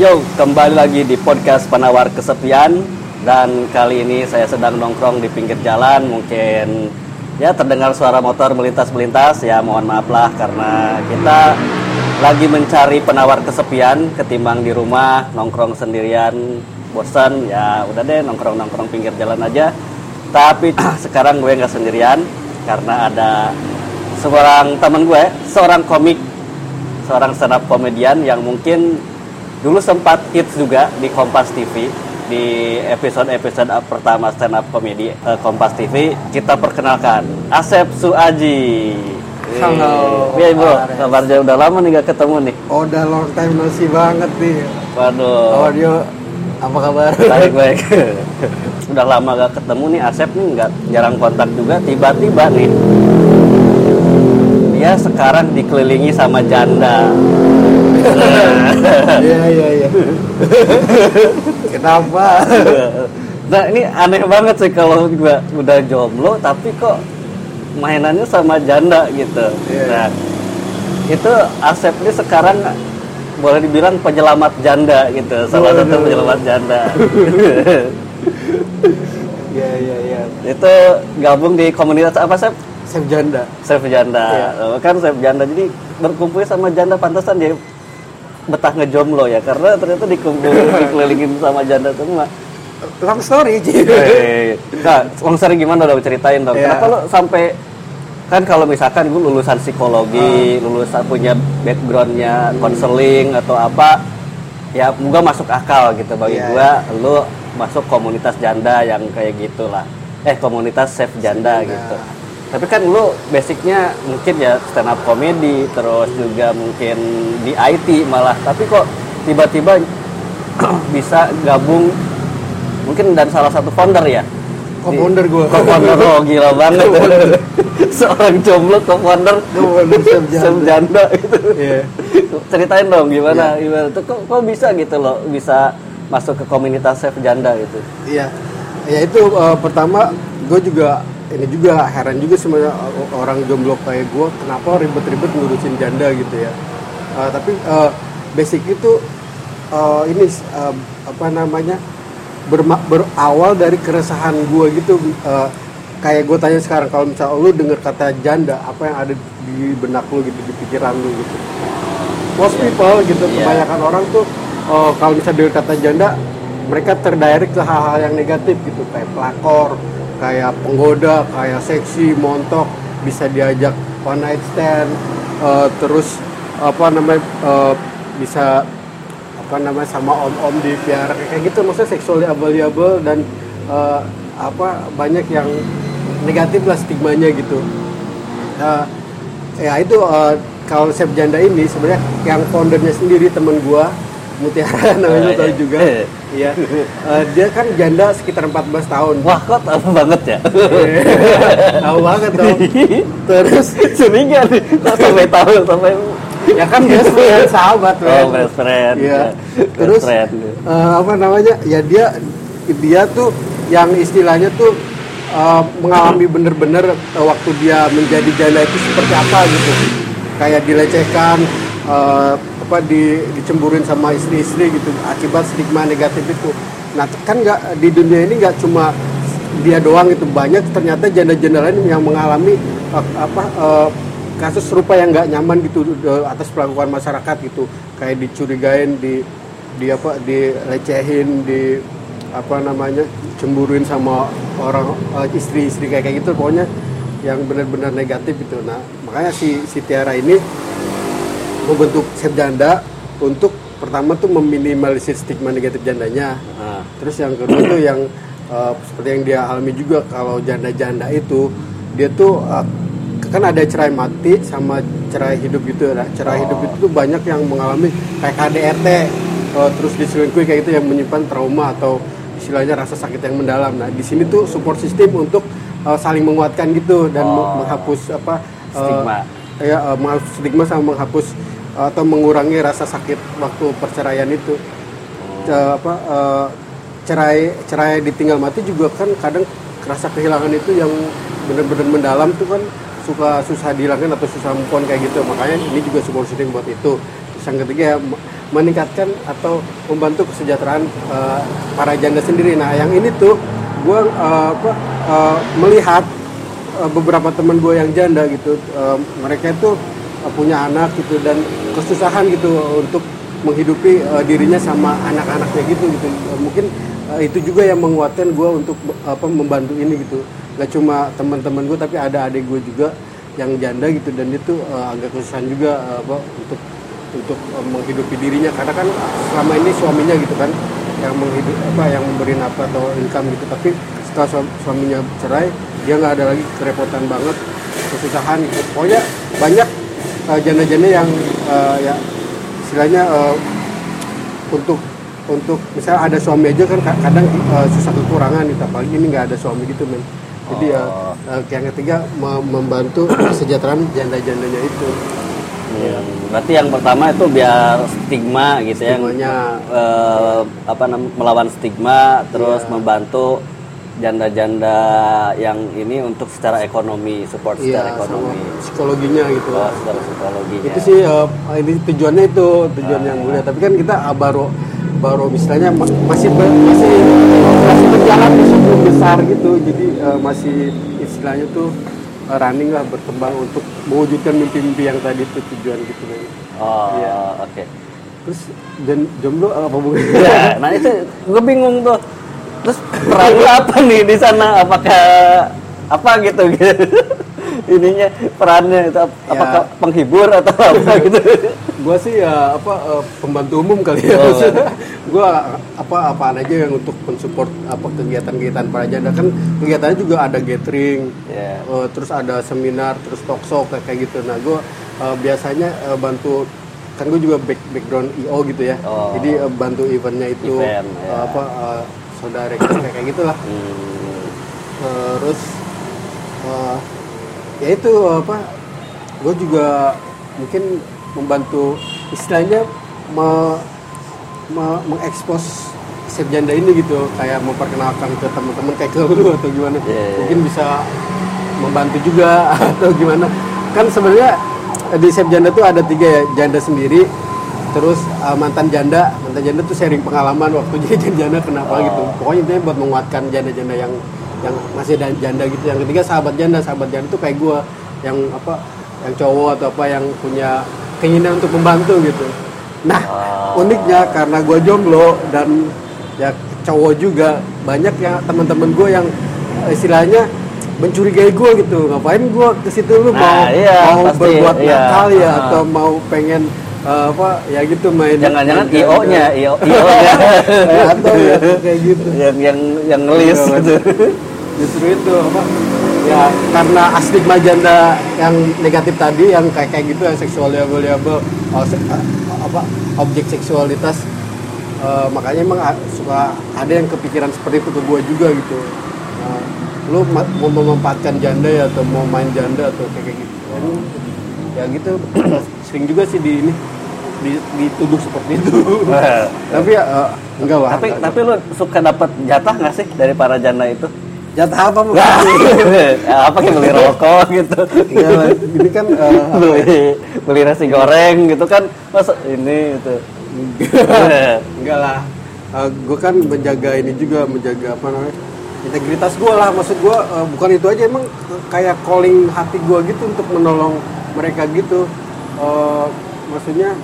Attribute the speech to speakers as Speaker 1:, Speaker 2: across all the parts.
Speaker 1: Yo, kembali lagi di podcast penawar kesepian. Dan kali ini saya sedang nongkrong di pinggir jalan. Mungkin ya terdengar suara motor melintas-melintas. Ya mohon maaf lah karena kita lagi mencari penawar kesepian ketimbang di rumah nongkrong sendirian. Bosan ya udah deh nongkrong-nongkrong pinggir jalan aja. Tapi sekarang gue nggak sendirian karena ada seorang teman gue seorang komik seorang stand up komedian yang mungkin dulu sempat hits juga di Kompas TV di episode-episode pertama stand up komedi eh, Kompas TV kita perkenalkan Asep Suaji.
Speaker 2: Halo.
Speaker 1: Iya bro,
Speaker 2: Kabar,
Speaker 1: kabarnya udah lama nih gak ketemu nih.
Speaker 2: Oh, udah long time no see banget nih.
Speaker 1: Waduh.
Speaker 2: Audio, apa kabar?
Speaker 1: Baik baik. udah lama gak ketemu nih Asep nih nggak jarang kontak juga. Tiba-tiba nih dia sekarang dikelilingi sama janda.
Speaker 2: Iya, iya, iya. Kenapa?
Speaker 1: Nah ini aneh banget sih kalau gua udah jomblo tapi kok mainannya sama janda gitu.
Speaker 2: Iya.
Speaker 1: Nah itu Asep ini sekarang boleh dibilang penyelamat janda gitu, salah satu penyelamat janda.
Speaker 2: Iya, iya, iya.
Speaker 1: itu gabung di komunitas apa Sep?
Speaker 2: Sep janda.
Speaker 1: Sep janda.
Speaker 2: Iya.
Speaker 1: Oh, kan Sep janda jadi berkumpul sama janda pantesan dia betah ngejomblo ya karena ternyata dikumpul dikelilingin sama janda semua.
Speaker 2: Long story, Ci.
Speaker 1: Eh, Nah, longsor gimana dong ceritain dong.
Speaker 2: Iya.
Speaker 1: Kenapa lo sampai kan kalau misalkan gue lulusan psikologi,
Speaker 2: Ah.
Speaker 1: lulusan punya backgroundnya konseling atau apa, ya gua masuk akal gitu bagi
Speaker 2: Iya,
Speaker 1: gua. Lu masuk komunitas janda yang kayak gitulah. Eh komunitas safe janda
Speaker 2: Janda.
Speaker 1: gitu. Tapi kan lu basicnya mungkin ya stand up comedy, terus juga mungkin di IT malah. Tapi kok tiba-tiba bisa gabung mungkin dan salah satu founder ya
Speaker 2: Co-founder gua.
Speaker 1: co-founder oh gila banget seorang jomblo co-founder
Speaker 2: Co-founder Sep Janda.
Speaker 1: Sep janda gitu
Speaker 2: Iya.
Speaker 1: ceritain dong gimana gimana tuh kok, kok bisa gitu loh bisa masuk ke komunitas chef janda gitu
Speaker 2: Iya. Ya itu eh, pertama gue juga ini juga heran juga sebenarnya eh, orang jomblo kayak gue kenapa ribet-ribet ngurusin janda gitu ya. Eh, tapi eh, basic itu eh, ini eh, apa namanya berma- berawal dari keresahan gue gitu. eh, kayak gue tanya sekarang kalau misalnya lu denger kata janda apa yang ada di benak lu gitu di pikiran lu gitu most people gitu
Speaker 1: Iya.
Speaker 2: kebanyakan orang tuh oh, kalau misalnya dengar kata janda mereka terdirect ke hal-hal yang negatif gitu kayak pelakor kayak penggoda kayak seksi montok bisa diajak one night stand eh, terus apa namanya eh, bisa apa namanya sama om-om di piara kayak gitu. Maksudnya seksually available dan eh, apa banyak yang negatif lah stigmanya gitu. Eh, ya itu eh, kalau Sep Janda ini sebenarnya yang foundernya sendiri temen gua Mutiara namanya
Speaker 1: Eh,
Speaker 2: tahu
Speaker 1: eh.
Speaker 2: juga iya Eh, dia kan janda sekitar 14 tahun
Speaker 1: wah kok tahu banget ya
Speaker 2: tahu banget dong terus
Speaker 1: curiga nih kok sampai tahu sampai
Speaker 2: ya kan best friend sahabat
Speaker 1: oh
Speaker 2: men.
Speaker 1: best friend
Speaker 2: Iya.
Speaker 1: ya.
Speaker 2: Terus
Speaker 1: friend.
Speaker 2: eh, apa namanya? Ya dia dia tuh yang istilahnya tuh eh, mengalami bener-bener eh, waktu dia menjadi janda itu seperti apa gitu. Kayak dilecehkan eh, apa di dicemburuin sama istri-istri gitu akibat stigma negatif itu. Nah, kan nggak di dunia ini nggak cuma dia doang itu banyak ternyata janda-janda lain yang mengalami eh, apa eh, kasus serupa yang nggak nyaman gitu eh, atas perlakuan masyarakat gitu. Kayak dicurigain di di apa dilecehin di apa namanya cemburuin sama orang eh, istri-istri kayak kayak gitu. Pokoknya yang benar-benar negatif gitu nah makanya si si Tiara ini membentuk Sep Janda untuk pertama tuh meminimalisir stigma negatif jandanya
Speaker 1: Ah,
Speaker 2: Terus yang kedua tuh yang uh, seperti yang dia alami juga kalau janda-janda itu dia tuh uh, kan ada cerai mati sama cerai hidup gitu. Nah, cerai hidup itu tuh banyak yang mengalami kayak KDRT uh, terus diselingkuhi kayak gitu yang menyimpan trauma atau istilahnya rasa sakit yang mendalam. Nah, di sini tuh support system untuk uh, saling menguatkan gitu dan
Speaker 1: Oh.
Speaker 2: menghapus apa uh,
Speaker 1: Stigma.
Speaker 2: ya uh, menghapus stigma sama menghapus atau mengurangi rasa sakit waktu perceraian itu. Ce- apa eh, cerai cerai ditinggal mati juga kan kadang rasa kehilangan itu yang benar-benar mendalam tuh kan suka susah dihilangkan atau susah on kayak gitu. Makanya ini juga support system buat itu. Terus yang ketiga ya, meningkatkan atau membantu kesejahteraan uh, para janda sendiri. Nah, yang ini tuh gue uh, uh, melihat uh, beberapa teman gue yang janda gitu, uh, mereka itu punya anak gitu dan kesusahan gitu untuk menghidupi uh, dirinya sama anak-anaknya gitu gitu. Uh, mungkin uh, itu juga yang menguatkan gue untuk apa membantu ini gitu. Gak cuma teman-teman gue tapi ada adik gue juga yang janda gitu dan itu uh, agak kesusahan juga uh, apa untuk untuk uh, menghidupi dirinya karena kan selama ini suaminya gitu kan yang menghidup apa yang memberi nafkah atau income gitu tapi setelah suaminya cerai dia nggak ada lagi kerepotan banget kesusahan gitu. pokoknya banyak uh, janda-janda yang uh, ya istilahnya uh, untuk untuk misalnya ada suami aja kan kadang uh, susah kekurangan gitu apalagi ini nggak ada suami gitu men jadi ya oh. uh, yang ketiga membantu kesejahteraan janda-jandanya itu
Speaker 1: Hmm. Berarti yang pertama itu biar stigma gitu ya, Stigmanya, ya, uh, apa namanya melawan stigma, terus yeah. membantu janda-janda yang ini untuk secara ekonomi, support yeah, secara ekonomi,
Speaker 2: psikologinya gitu.
Speaker 1: Oh, secara psikologinya.
Speaker 2: Itu sih uh, ini tujuannya itu tujuan uh. yang mulia. Tapi kan kita uh, baru baru misalnya masih masih masih berjalan sebelum besar gitu, jadi uh, masih istilahnya tuh running lah berkembang untuk mewujudkan mimpi-mimpi yang tadi itu tujuan gitu kan.
Speaker 1: Oh, ya. oke. Okay.
Speaker 2: Terus dan jomblo apa bukan?
Speaker 1: Ya, nah itu gue bingung tuh. Terus peran apa nih di sana? Apakah apa gitu gitu? ininya perannya itu apakah ya. penghibur atau apa gitu
Speaker 2: gue sih ya apa uh, pembantu umum kali ya oh. gue apa apaan aja yang untuk mensupport apa kegiatan-kegiatan para janda kan kegiatannya juga ada gathering yeah. Ya. uh, terus ada seminar terus talk show kayak, gitu nah gue uh, biasanya uh, bantu kan gue juga back, background io gitu ya oh. jadi uh, bantu eventnya itu Event, uh, ya. apa uh, saudara kayak, kayak gitulah hmm. terus uh, ya itu apa gue juga mungkin membantu istilahnya me, me, mengekspos janda ini gitu kayak memperkenalkan ke teman-teman kayak ke lu atau gimana yeah, yeah. mungkin bisa membantu juga atau gimana kan sebenarnya di janda tuh ada tiga ya janda sendiri terus uh, mantan janda mantan janda tuh sharing pengalaman waktu jadi janda kenapa oh. gitu pokoknya intinya buat menguatkan janda-janda yang yang masih ada janda gitu yang ketiga sahabat janda sahabat janda itu kayak gue yang apa yang cowok atau apa yang punya keinginan untuk membantu gitu nah oh. uniknya karena gue jomblo dan ya cowok juga banyak ya teman-teman gue yang istilahnya mencurigai gue gitu ngapain gue ke situ lu nah, mau iya, mau pasti, berbuat iya. nakal ya uh. atau mau pengen uh, apa? Ya gitu main
Speaker 1: jangan-jangan io nya io io nya.
Speaker 2: Atau ya kayak gitu.
Speaker 1: Yang yang yang ngelis iya, gitu.
Speaker 2: justru itu apa? Ya karena astigma janda yang negatif tadi yang kayak kayak gitu yang seksual label oh, apa objek seksualitas uh, makanya emang suka ada yang kepikiran seperti itu ke gue juga gitu. Nah, lu mau memanfaatkan janda ya atau mau main janda atau kayak gitu ya gitu sering juga sih di ini dituduh seperti itu. Tapi ya uh, enggak lah
Speaker 1: tapi tapi lu suka dapat jatah nggak sih dari para janda itu?
Speaker 2: Jatah apa bu?
Speaker 1: ya, apa kayak beli rokok gitu?
Speaker 2: Ya, ini kan uh,
Speaker 1: beli beli nasi goreng gitu kan masa ini itu?
Speaker 2: Enggak. Lah. Uh, eh, gue kan menjaga ini juga menjaga apa namanya integritas gue lah maksud gue uh, bukan itu aja emang kayak calling hati gue gitu untuk menolong mereka gitu uh, maksudnya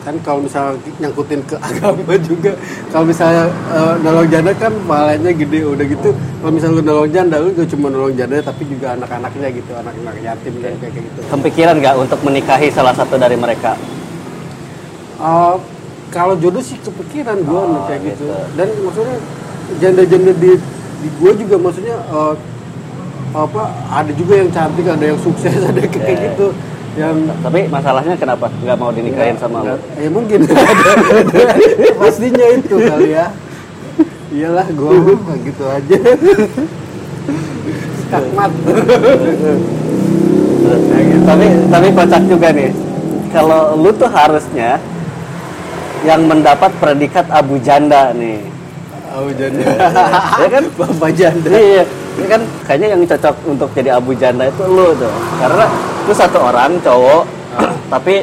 Speaker 2: kan kalau misalnya nyangkutin ke agama juga kalau misalnya uh, nolong janda kan pahalanya gede udah gitu kalau misalnya lu nolong janda lu gak cuma nolong janda tapi juga anak-anaknya gitu anak-anak yatim okay. kayak gitu
Speaker 1: kepikiran nggak untuk menikahi salah satu dari mereka
Speaker 2: uh, kalau jodoh sih kepikiran gue oh, kayak gitu. gitu dan maksudnya janda-janda di di gue juga maksudnya uh, apa ada juga yang cantik ada yang sukses ada kayak yeah. gitu yang
Speaker 1: tapi masalahnya kenapa nggak mau dinikahin sama lo?
Speaker 2: Ya mungkin pastinya itu kali ya. Iyalah gue gitu aja. Skakmat.
Speaker 1: tapi tapi kocak juga nih. Kalau lu tuh harusnya yang mendapat predikat Abu Janda nih.
Speaker 2: Abu Janda.
Speaker 1: ya kan?
Speaker 2: Bapak Janda.
Speaker 1: Iya. Ya kan kayaknya yang cocok untuk jadi Abu Janda itu lu tuh. Karena itu satu orang cowok tapi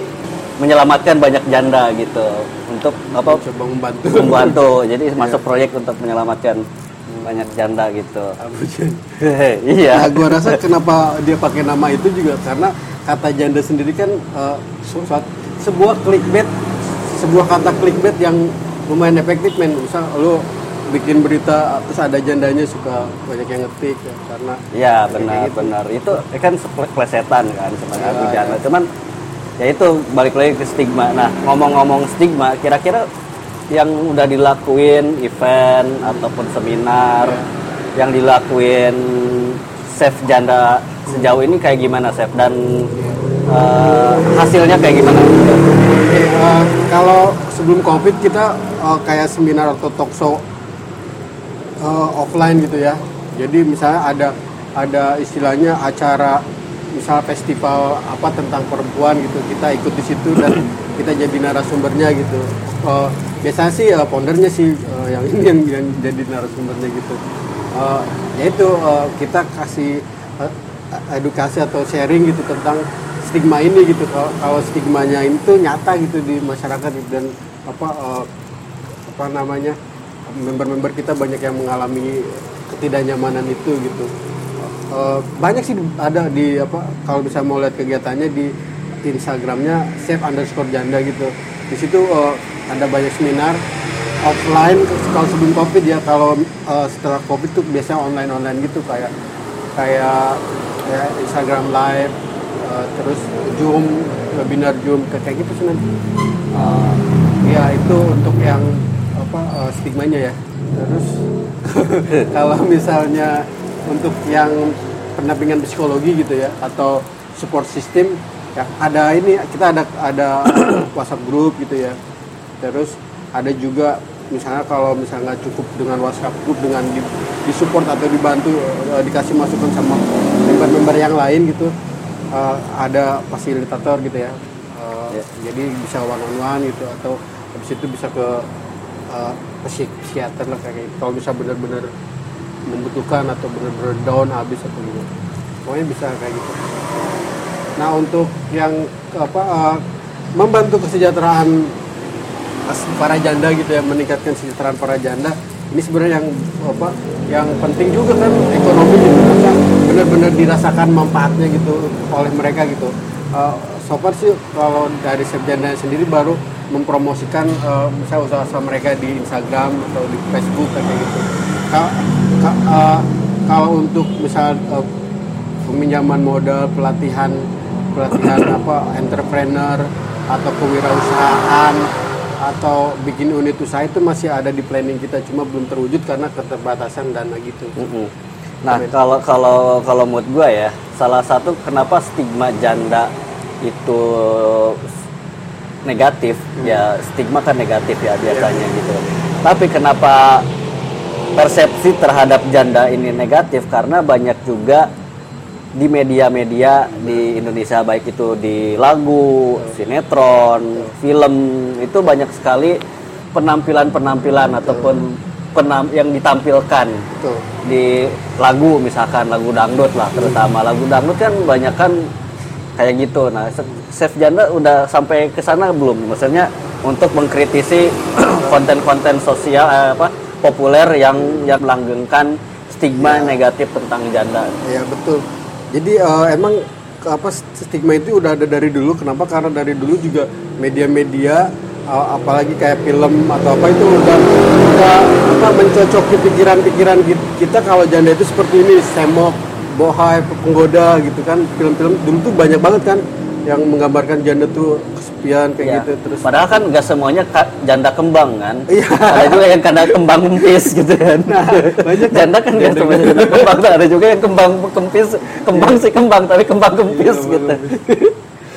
Speaker 1: menyelamatkan banyak janda gitu untuk apa
Speaker 2: coba membantu
Speaker 1: membantu. Jadi masuk proyek untuk menyelamatkan banyak janda gitu.
Speaker 2: Abu Janda.
Speaker 1: iya.
Speaker 2: Nah, gua rasa kenapa dia pakai nama itu juga karena kata janda sendiri kan eh, su- suat- sebuah clickbait, sebuah kata clickbait yang lumayan efektif men. Misal lu bikin berita terus ada jandanya suka banyak yang ngetik ya, karena
Speaker 1: Iya
Speaker 2: kayak
Speaker 1: benar
Speaker 2: gitu.
Speaker 1: benar itu kan keplesetan kan sebagai
Speaker 2: Ya,
Speaker 1: Abu
Speaker 2: ya.
Speaker 1: Janda. Cuman ya itu balik lagi ke stigma. Nah ngomong-ngomong stigma, kira-kira yang udah dilakuin event ataupun seminar yang dilakuin Chef Janda sejauh ini kayak gimana Chef dan eh, hasilnya kayak gimana?
Speaker 2: Oke, eh, kalau sebelum covid kita eh, kayak seminar atau talk eh, offline gitu ya. Jadi misalnya ada ada istilahnya acara misal festival apa tentang perempuan gitu kita ikut di situ dan kita jadi narasumbernya gitu. Eh, biasanya sih eh, foundernya sih eh, yang ini yang, yang jadi narasumbernya gitu. Eh, yaitu eh, kita kasih eh, edukasi atau sharing gitu tentang stigma ini gitu kalau kalau stigmanya itu nyata gitu di masyarakat gitu. dan apa eh, apa namanya member-member kita banyak yang mengalami ketidaknyamanan itu gitu. Eh, banyak sih ada di apa kalau bisa mau lihat kegiatannya di Instagramnya safe underscore janda gitu. Di situ eh, ada banyak seminar offline kalau sebelum covid ya. Kalau eh, setelah covid tuh biasanya online online gitu kayak kayak ya, Instagram live eh, terus Zoom webinar Zoom kayak gitu sih nanti. Eh, ya itu untuk yang apa eh, stigmanya ya. Terus kalau misalnya untuk yang pendampingan psikologi gitu ya atau support system ya ada ini kita ada ada WhatsApp group gitu ya. Terus ada juga misalnya kalau misalnya cukup dengan WhatsApp group dengan di, disupport atau dibantu eh, dikasih masukan sama member-member yang lain gitu eh, ada fasilitator gitu ya. Eh,
Speaker 1: Ya.
Speaker 2: jadi bisa one on one gitu atau habis itu bisa ke psik- psikiater lah kayak gitu. Kalau bisa benar-benar membutuhkan atau benar-benar down habis atau gitu pokoknya bisa kayak gitu. Nah untuk yang apa eh, membantu kesejahteraan para janda gitu ya meningkatkan kesejahteraan para janda ini sebenarnya yang apa yang penting juga kan ekonomi gitu benar-benar dirasakan manfaatnya gitu oleh mereka gitu. Eh, so far sih kalau dari Chef Janda sendiri baru mempromosikan eh, misalnya usaha-usaha mereka di Instagram atau di Facebook kayak gitu. Ka- ka- eh, kalau untuk misal eh, peminjaman modal pelatihan pelatihan apa entrepreneur atau kewirausahaan atau bikin unit usaha itu masih ada di planning kita cuma belum terwujud karena keterbatasan dana gitu.
Speaker 1: Nah, kalau kalau kalau mood gua ya, salah satu kenapa stigma janda itu negatif, ya stigma kan negatif ya biasanya gitu. Tapi kenapa persepsi terhadap janda ini negatif? Karena banyak juga di media-media di Indonesia baik itu di lagu, sinetron, film itu banyak sekali penampilan-penampilan ataupun penam yang ditampilkan di lagu misalkan lagu dangdut lah terutama. Lagu dangdut kan banyak kan kayak gitu. Nah Chef Janda udah sampai ke sana belum? Maksudnya untuk mengkritisi konten-konten sosial eh, apa populer yang yang melanggengkan stigma negatif tentang janda.
Speaker 2: Ya betul. Jadi eh, emang apa stigma itu udah ada dari dulu. Kenapa? Karena dari dulu juga media-media eh, apalagi kayak film atau apa itu udah udah apa mencocoki pikiran-pikiran ki- kita kalau janda itu seperti ini semok bohai penggoda gitu kan film-film dulu tuh banyak banget kan yang menggambarkan janda tuh kesepian kayak
Speaker 1: Ya.
Speaker 2: gitu terus
Speaker 1: padahal kan nggak semuanya ka- janda kembang kan.
Speaker 2: Iya.
Speaker 1: ada juga yang kena kembang kempis gitu kan.
Speaker 2: Banyak kan.
Speaker 1: janda kan nggak
Speaker 2: Janda
Speaker 1: semuanya janda kembang ada juga yang kembang kempis kembang sih kembang tapi kembang kempis
Speaker 2: Iya,
Speaker 1: gitu.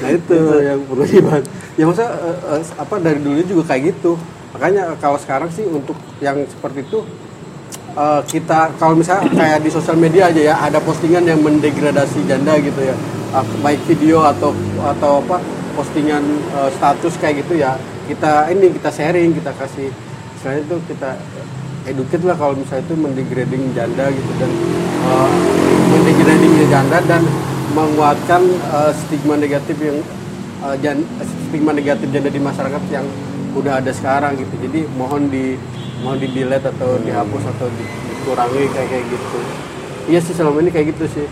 Speaker 2: nah itu yang perlu dibahas ya masa eh, eh, apa dari dulu juga kayak gitu. Makanya kalau sekarang sih untuk yang seperti itu eh, kita kalau misalnya kayak di sosial media aja ya ada postingan yang mendegradasi janda gitu ya. Ah, baik video atau atau apa postingan eh, status kayak gitu ya. Kita ini kita sharing kita kasih misalnya itu kita educate lah kalau misalnya itu mendegrading janda gitu dan eh, mendegrading janda dan menguatkan eh, stigma negatif yang eh, jan- stigma negatif janda di masyarakat yang udah ada sekarang gitu. Jadi mohon di mohon di delete atau dihapus atau di- dikurangi kayak kayak gitu. Iya sih selama ini kayak gitu sih.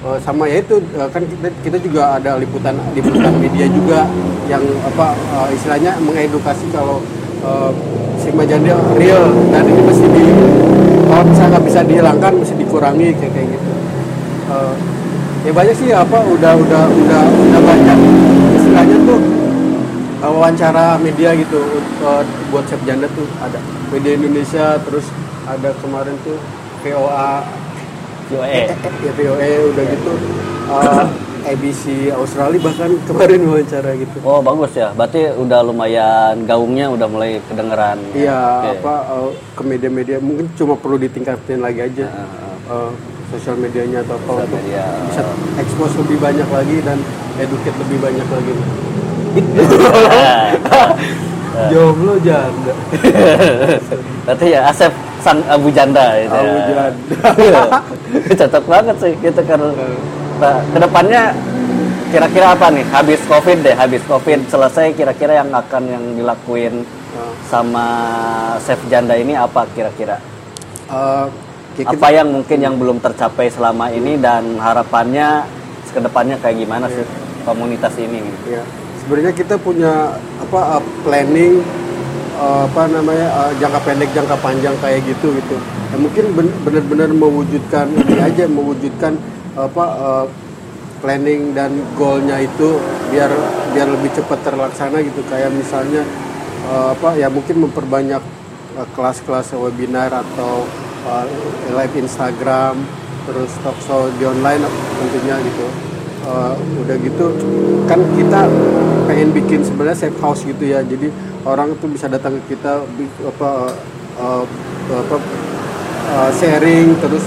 Speaker 2: Eh, sama ya itu eh, kan kita, kita juga ada liputan liputan media juga yang apa eh, istilahnya mengedukasi kalau eh, sigma janda real. Dan ini mesti di kalau misalnya nggak bisa dihilangkan mesti dikurangi kayak kayak gitu. Eh, ya banyak sih apa udah udah udah udah banyak. Istilahnya tuh wawancara media gitu eh, buat chef janda tuh ada. Media Indonesia terus ada kemarin tuh VOA
Speaker 1: UAE.
Speaker 2: ya VOA udah gitu. Uh, ABC Australia bahkan kemarin wawancara gitu.
Speaker 1: Oh bagus ya, berarti udah lumayan gaungnya udah mulai kedengeran.
Speaker 2: iya
Speaker 1: Oke.
Speaker 2: apa uh, ke media-media. Mungkin cuma perlu ditingkatin lagi aja uh, sosial medianya atau apa untuk
Speaker 1: media.
Speaker 2: bisa expose lebih banyak lagi dan educate lebih banyak lagi jomblo janda
Speaker 1: berarti ya Asep sang Abu Janda itu.
Speaker 2: Abu
Speaker 1: ya.
Speaker 2: Janda.
Speaker 1: Cocok banget sih gitu kan. Nah, ke depannya kira-kira apa nih? Habis Covid deh, habis Covid selesai kira-kira yang akan yang dilakuin
Speaker 2: Uh,
Speaker 1: sama Chef Janda ini apa kira-kira?
Speaker 2: uh, kita-
Speaker 1: Apa yang mungkin yang belum tercapai selama ini dan harapannya ke depannya kayak gimana sih komunitas ini?
Speaker 2: Sebenarnya kita punya apa uh, planning uh, apa namanya uh, jangka pendek, jangka panjang kayak gitu gitu. Ya, mungkin ben- benar-benar mewujudkan ini aja, mewujudkan apa uh, planning dan goalnya itu biar biar lebih cepat terlaksana gitu. Kayak misalnya uh, apa ya mungkin memperbanyak uh, kelas-kelas webinar atau uh, live Instagram, terus talk show di online tentunya gitu. Uh, udah gitu kan kita pengen bikin sebenarnya safe house gitu ya. Jadi orang tuh bisa datang ke kita apa uh, apa uh, sharing terus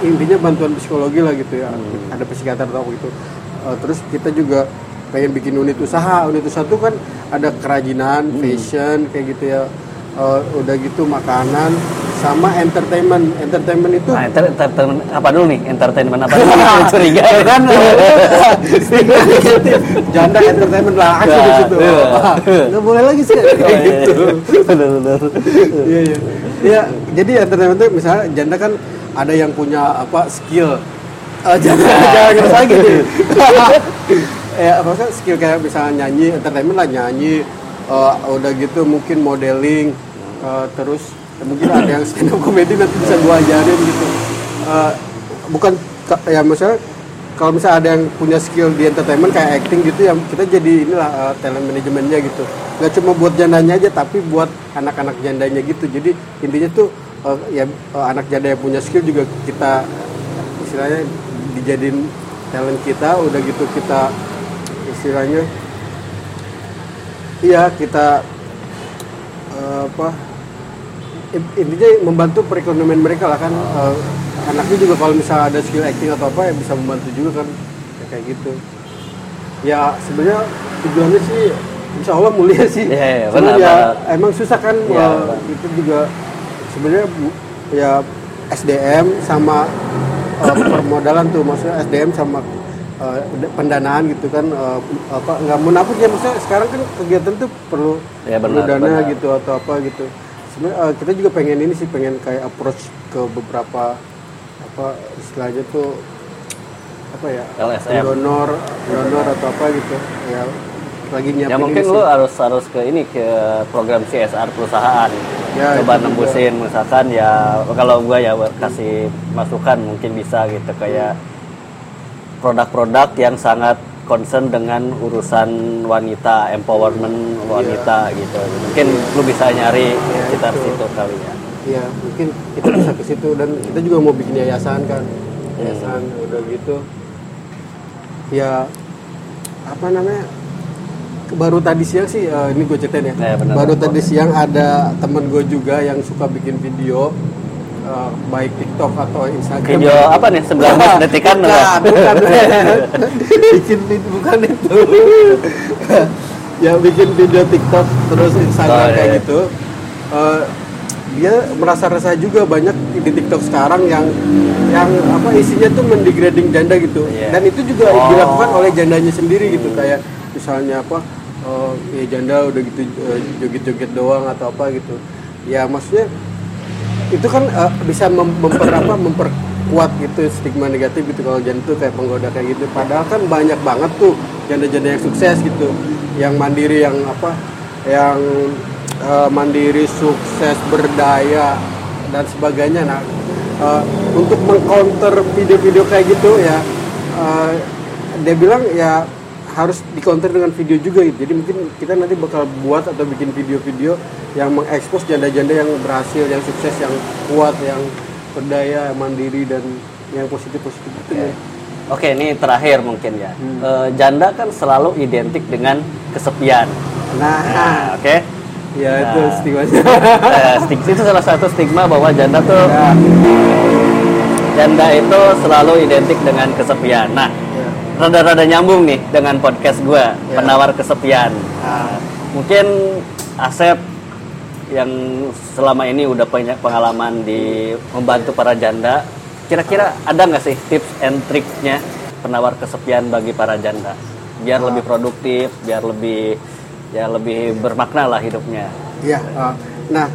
Speaker 2: intinya bantuan psikologi lah gitu ya. Ada psikiater atau apa gitu. Uh, terus kita juga pengen bikin unit usaha. Unit usaha tuh kan ada kerajinan fashion kayak gitu ya. Uh, udah gitu makanan sama entertainment. Entertainment itu
Speaker 1: Nah, enter- entertainment apa dulu nih? Entertainment apa dulu? Curiga.
Speaker 2: Ya kan? Janda entertainment lah aku di situ.
Speaker 1: Iya.
Speaker 2: nggak boleh lagi sih. Kayak gitu.
Speaker 1: Bener-bener.
Speaker 2: iya iya. Iya jadi entertainment itu misalnya janda kan ada yang punya apa skill. Eh, jangan jangan ngerasa gitu ya apa sih skill kayak misalnya nyanyi entertainment lah nyanyi. Eh, udah gitu mungkin modeling. Eh, terus mungkin ada yang stand up comedy nanti bisa gua ajarin gitu. Eh, bukan ka- ya misalnya kalau misalnya ada yang punya skill di entertainment kayak acting gitu yang kita jadi inilah eh, talent manajemennya gitu. Nggak cuma buat jandanya aja tapi buat anak-anak jandanya gitu. Jadi intinya tuh eh, ya eh, anak janda yang punya skill juga kita istilahnya dijadiin talent kita udah gitu kita istilahnya iya kita eh, apa intinya membantu perekonomian mereka lah kan. Eh, anaknya juga kalau misalnya ada skill acting atau apa ya bisa membantu juga kan. Ya, kayak gitu. Ya sebenarnya tujuannya sih insya Allah mulia sih.
Speaker 1: Iya, iya,
Speaker 2: Cuman
Speaker 1: benar,
Speaker 2: ya
Speaker 1: benar.
Speaker 2: emang susah kan
Speaker 1: Iya,
Speaker 2: eh,
Speaker 1: benar.
Speaker 2: itu juga sebenarnya ya SDM sama eh, permodalan tuh. Maksudnya SDM sama eh, pendanaan gitu kan eh, apa nggak munafik ya. Maksudnya sekarang kan kegiatan tuh perlu
Speaker 1: Ya,
Speaker 2: perlu
Speaker 1: benar,
Speaker 2: dana
Speaker 1: benar.
Speaker 2: gitu atau apa gitu sebenarnya eh, kita juga pengen ini sih pengen kayak approach ke beberapa apa istilahnya tuh apa ya
Speaker 1: LSM.
Speaker 2: donor donor atau apa gitu ya lagi nyiapin
Speaker 1: Ya mungkin lu harus harus ke ini ke program CSR perusahaan.
Speaker 2: Ya,
Speaker 1: Coba nembusin misalkan ya kalau gua ya kasih masukan mungkin bisa gitu kayak produk-produk yang sangat concern dengan urusan wanita, empowerment wanita gitu. Mungkin lu bisa nyari
Speaker 2: Ya,
Speaker 1: sekitar
Speaker 2: itu.
Speaker 1: situ kali ya.
Speaker 2: Iya, mungkin kita bisa ke situ dan kita juga mau bikin yayasan kan. Yayasan udah gitu. Ya apa namanya? Baru tadi siang sih eh, ini gue ceritain ya.
Speaker 1: Ya, benar.
Speaker 2: Baru tadi siang ada temen gue juga yang suka bikin video eh, baik TikTok atau Instagram.
Speaker 1: Video apa nih 19 detikan
Speaker 2: bukan, bukan. bikin bukan itu. ya bikin video TikTok terus Instagram
Speaker 1: Oh, iya,
Speaker 2: kayak
Speaker 1: iya.
Speaker 2: gitu. Eh, dia merasa resah juga banyak di TikTok sekarang yang yang apa isinya tuh mendegrading janda gitu.
Speaker 1: Iya.
Speaker 2: Dan itu juga
Speaker 1: Oh.
Speaker 2: dilakukan oleh jandanya sendiri gitu kayak misalnya apa oh ya janda udah gitu joget-joget doang atau apa gitu ya maksudnya itu kan eh, bisa mem- memper apa memperkuat gitu stigma negatif gitu kalau janda tuh kayak penggoda kayak gitu. Padahal kan banyak banget tuh janda-janda yang sukses gitu. Yang mandiri yang apa yang eh, mandiri sukses berdaya dan sebagainya. Nah eh, untuk mengcounter video-video kayak gitu ya eh, dia bilang ya harus dikonter dengan video juga gitu. Jadi mungkin kita nanti bakal buat atau bikin video-video yang mengekspos janda-janda yang berhasil, yang sukses, yang kuat, yang berdaya, yang mandiri dan yang positif-positif itu ya.
Speaker 1: Oke, ini terakhir mungkin ya.
Speaker 2: Hmm.
Speaker 1: Eh, janda kan selalu identik dengan kesepian.
Speaker 2: Nah,
Speaker 1: Nah, oke.
Speaker 2: ya itu
Speaker 1: Nah.
Speaker 2: stigmanya.
Speaker 1: Eh, stig- itu salah satu stigma bahwa janda tuh
Speaker 2: ya,
Speaker 1: janda itu selalu identik dengan kesepian. Nah,
Speaker 2: ya.
Speaker 1: Rada-rada nyambung nih dengan podcast gua
Speaker 2: Ya.
Speaker 1: penawar kesepian.
Speaker 2: Ah.
Speaker 1: Mungkin Asep yang selama ini udah banyak pengalaman di membantu para janda, kira-kira ada nggak sih tips and triknya penawar kesepian bagi para janda biar lebih produktif, biar lebih ya lebih bermakna lah hidupnya.
Speaker 2: Iya. uh, nah,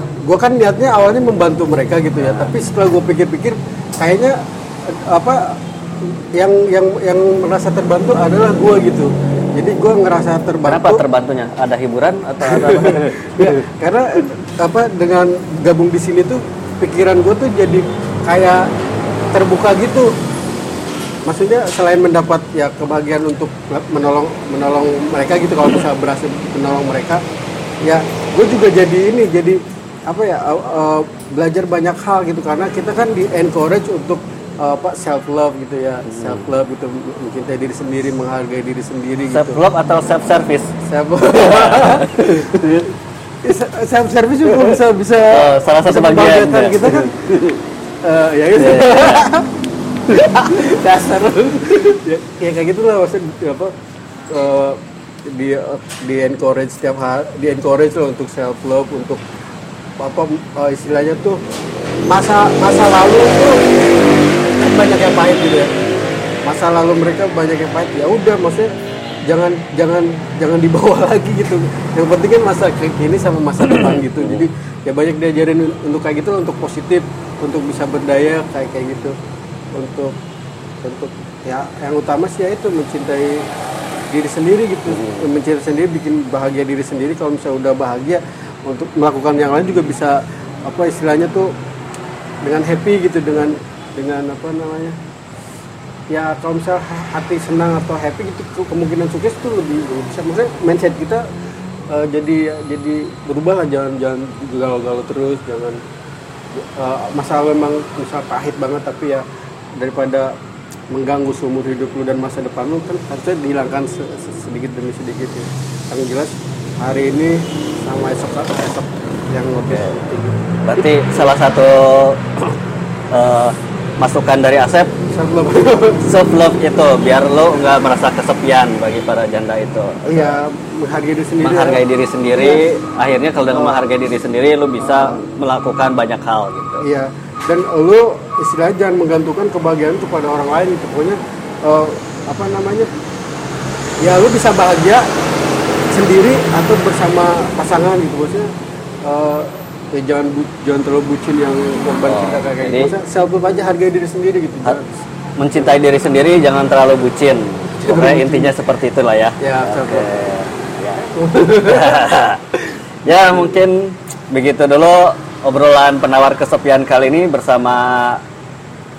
Speaker 2: gue kan niatnya awalnya membantu mereka gitu ya. Tapi setelah gue pikir-pikir, kayaknya uh, apa yang yang yang merasa terbantu adalah gue gitu. Jadi gue ngerasa terbantu.
Speaker 1: Kenapa terbantunya? Ada hiburan atau ada apa?
Speaker 2: Ya, karena apa dengan gabung di sini tuh pikiran gue tuh jadi kayak terbuka gitu. Maksudnya selain mendapat ya kebahagiaan untuk menolong menolong mereka gitu kalau bisa berhasil menolong mereka, ya gue juga jadi ini jadi apa ya eh, eh, belajar banyak hal gitu karena kita kan di encourage untuk apa self love gitu ya. Self love gitu mencintai diri sendiri menghargai diri sendiri
Speaker 1: self
Speaker 2: gitu.
Speaker 1: Love atau self service?
Speaker 2: self self service juga bisa bisa
Speaker 1: Oh, salah satu bagian,
Speaker 2: membanggakan
Speaker 1: ya.
Speaker 2: kita kan. Eh, ya gitu. Dasar. Ya, ya kayak gitulah maksudnya apa eh, di di encourage setiap hari di encourage loh untuk self love untuk apa eh, istilahnya tuh masa masa lalu tuh banyak yang pahit gitu ya. Masa lalu mereka banyak yang pahit ya udah maksudnya jangan jangan jangan dibawa lagi gitu. Yang penting kan masa kini sama masa depan gitu. Jadi ya banyak diajarin untuk kayak gitu untuk positif untuk bisa berdaya kayak kayak gitu. Untuk untuk ya yang utama sih ya itu mencintai diri sendiri gitu. Mencintai sendiri bikin bahagia diri sendiri. Kalau misalnya udah bahagia untuk melakukan yang lain juga bisa apa istilahnya tuh dengan happy gitu dengan dengan apa namanya ya kalau misalnya hati senang atau happy gitu ke- kemungkinan sukses tuh lebih, bisa maksudnya mindset kita eh, jadi jadi berubah lah jangan jangan galau-galau terus jangan eh, masalah memang misal pahit banget tapi ya daripada mengganggu seumur hidup lu dan masa depan lu kan harusnya dihilangkan se- se- sedikit demi sedikit ya. Yang jelas hari ini sama esok esok yang lebih penting.
Speaker 1: Berarti salah satu eh, masukan dari Asep self love itu biar lo nggak merasa kesepian bagi para janda itu.
Speaker 2: Iya, menghargai diri sendiri.
Speaker 1: Menghargai diri sendiri, akhirnya kalau dengan menghargai diri sendiri lo bisa melakukan banyak hal gitu.
Speaker 2: Iya. Dan lu istilahnya jangan menggantungkan kebahagiaan itu pada orang lain gitu. Pokoknya eh, apa namanya? Ya lu bisa bahagia sendiri atau bersama pasangan gitu maksudnya. eh, ya jangan bu- jangan terlalu bucin yang korban
Speaker 1: Oh,
Speaker 2: kita kayak
Speaker 1: jadi-
Speaker 2: gitu. Self love aja hargai diri sendiri gitu. Jangan-
Speaker 1: Mencintai diri sendiri jangan terlalu bucin. Pokoknya intinya seperti itulah ya.
Speaker 2: Ya, love.
Speaker 1: Ya. ya mungkin begitu dulu obrolan penawar kesepian kali ini bersama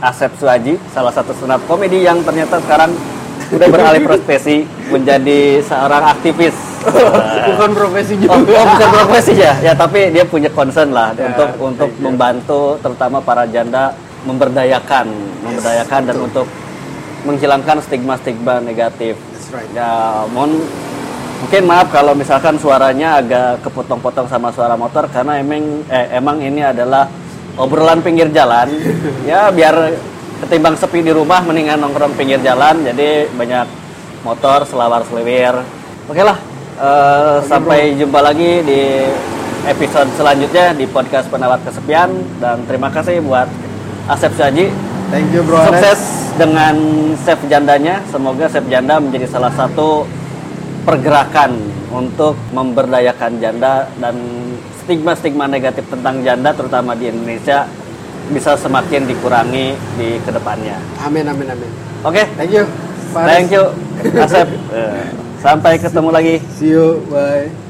Speaker 1: Asep Suaji, salah satu stand up komedi yang ternyata sekarang udah beralih profesi menjadi seorang aktivis.
Speaker 2: Bukan profesi juga.
Speaker 1: Oh, oh, bukan profesi ya, ya tapi dia punya concern lah
Speaker 2: Ya,
Speaker 1: untuk untuk membantu terutama para janda memberdayakan, memberdayakan dan untuk menghilangkan stigma-stigma negatif.
Speaker 2: That's right.
Speaker 1: Ya, mohon mungkin maaf kalau misalkan suaranya agak kepotong-potong sama suara motor karena emang eh, emang ini adalah obrolan pinggir jalan. ya biar ketimbang sepi di rumah mendingan nongkrong pinggir jalan jadi banyak motor selawar selewir. Oke lah, eh, sampai jumpa lagi di episode selanjutnya di podcast penawar kesepian dan terima kasih buat Asep Saji
Speaker 2: Thank you bro. Alex.
Speaker 1: Sukses dengan chef jandanya. Semoga chef janda menjadi salah satu pergerakan untuk memberdayakan janda dan stigma-stigma negatif tentang janda terutama di Indonesia bisa semakin dikurangi di ke depannya.
Speaker 2: Amin amin amin.
Speaker 1: Oke,
Speaker 2: Thank you. Pak Ares.
Speaker 1: thank you, Asep. Sampai ketemu lagi.
Speaker 2: See you. Bye.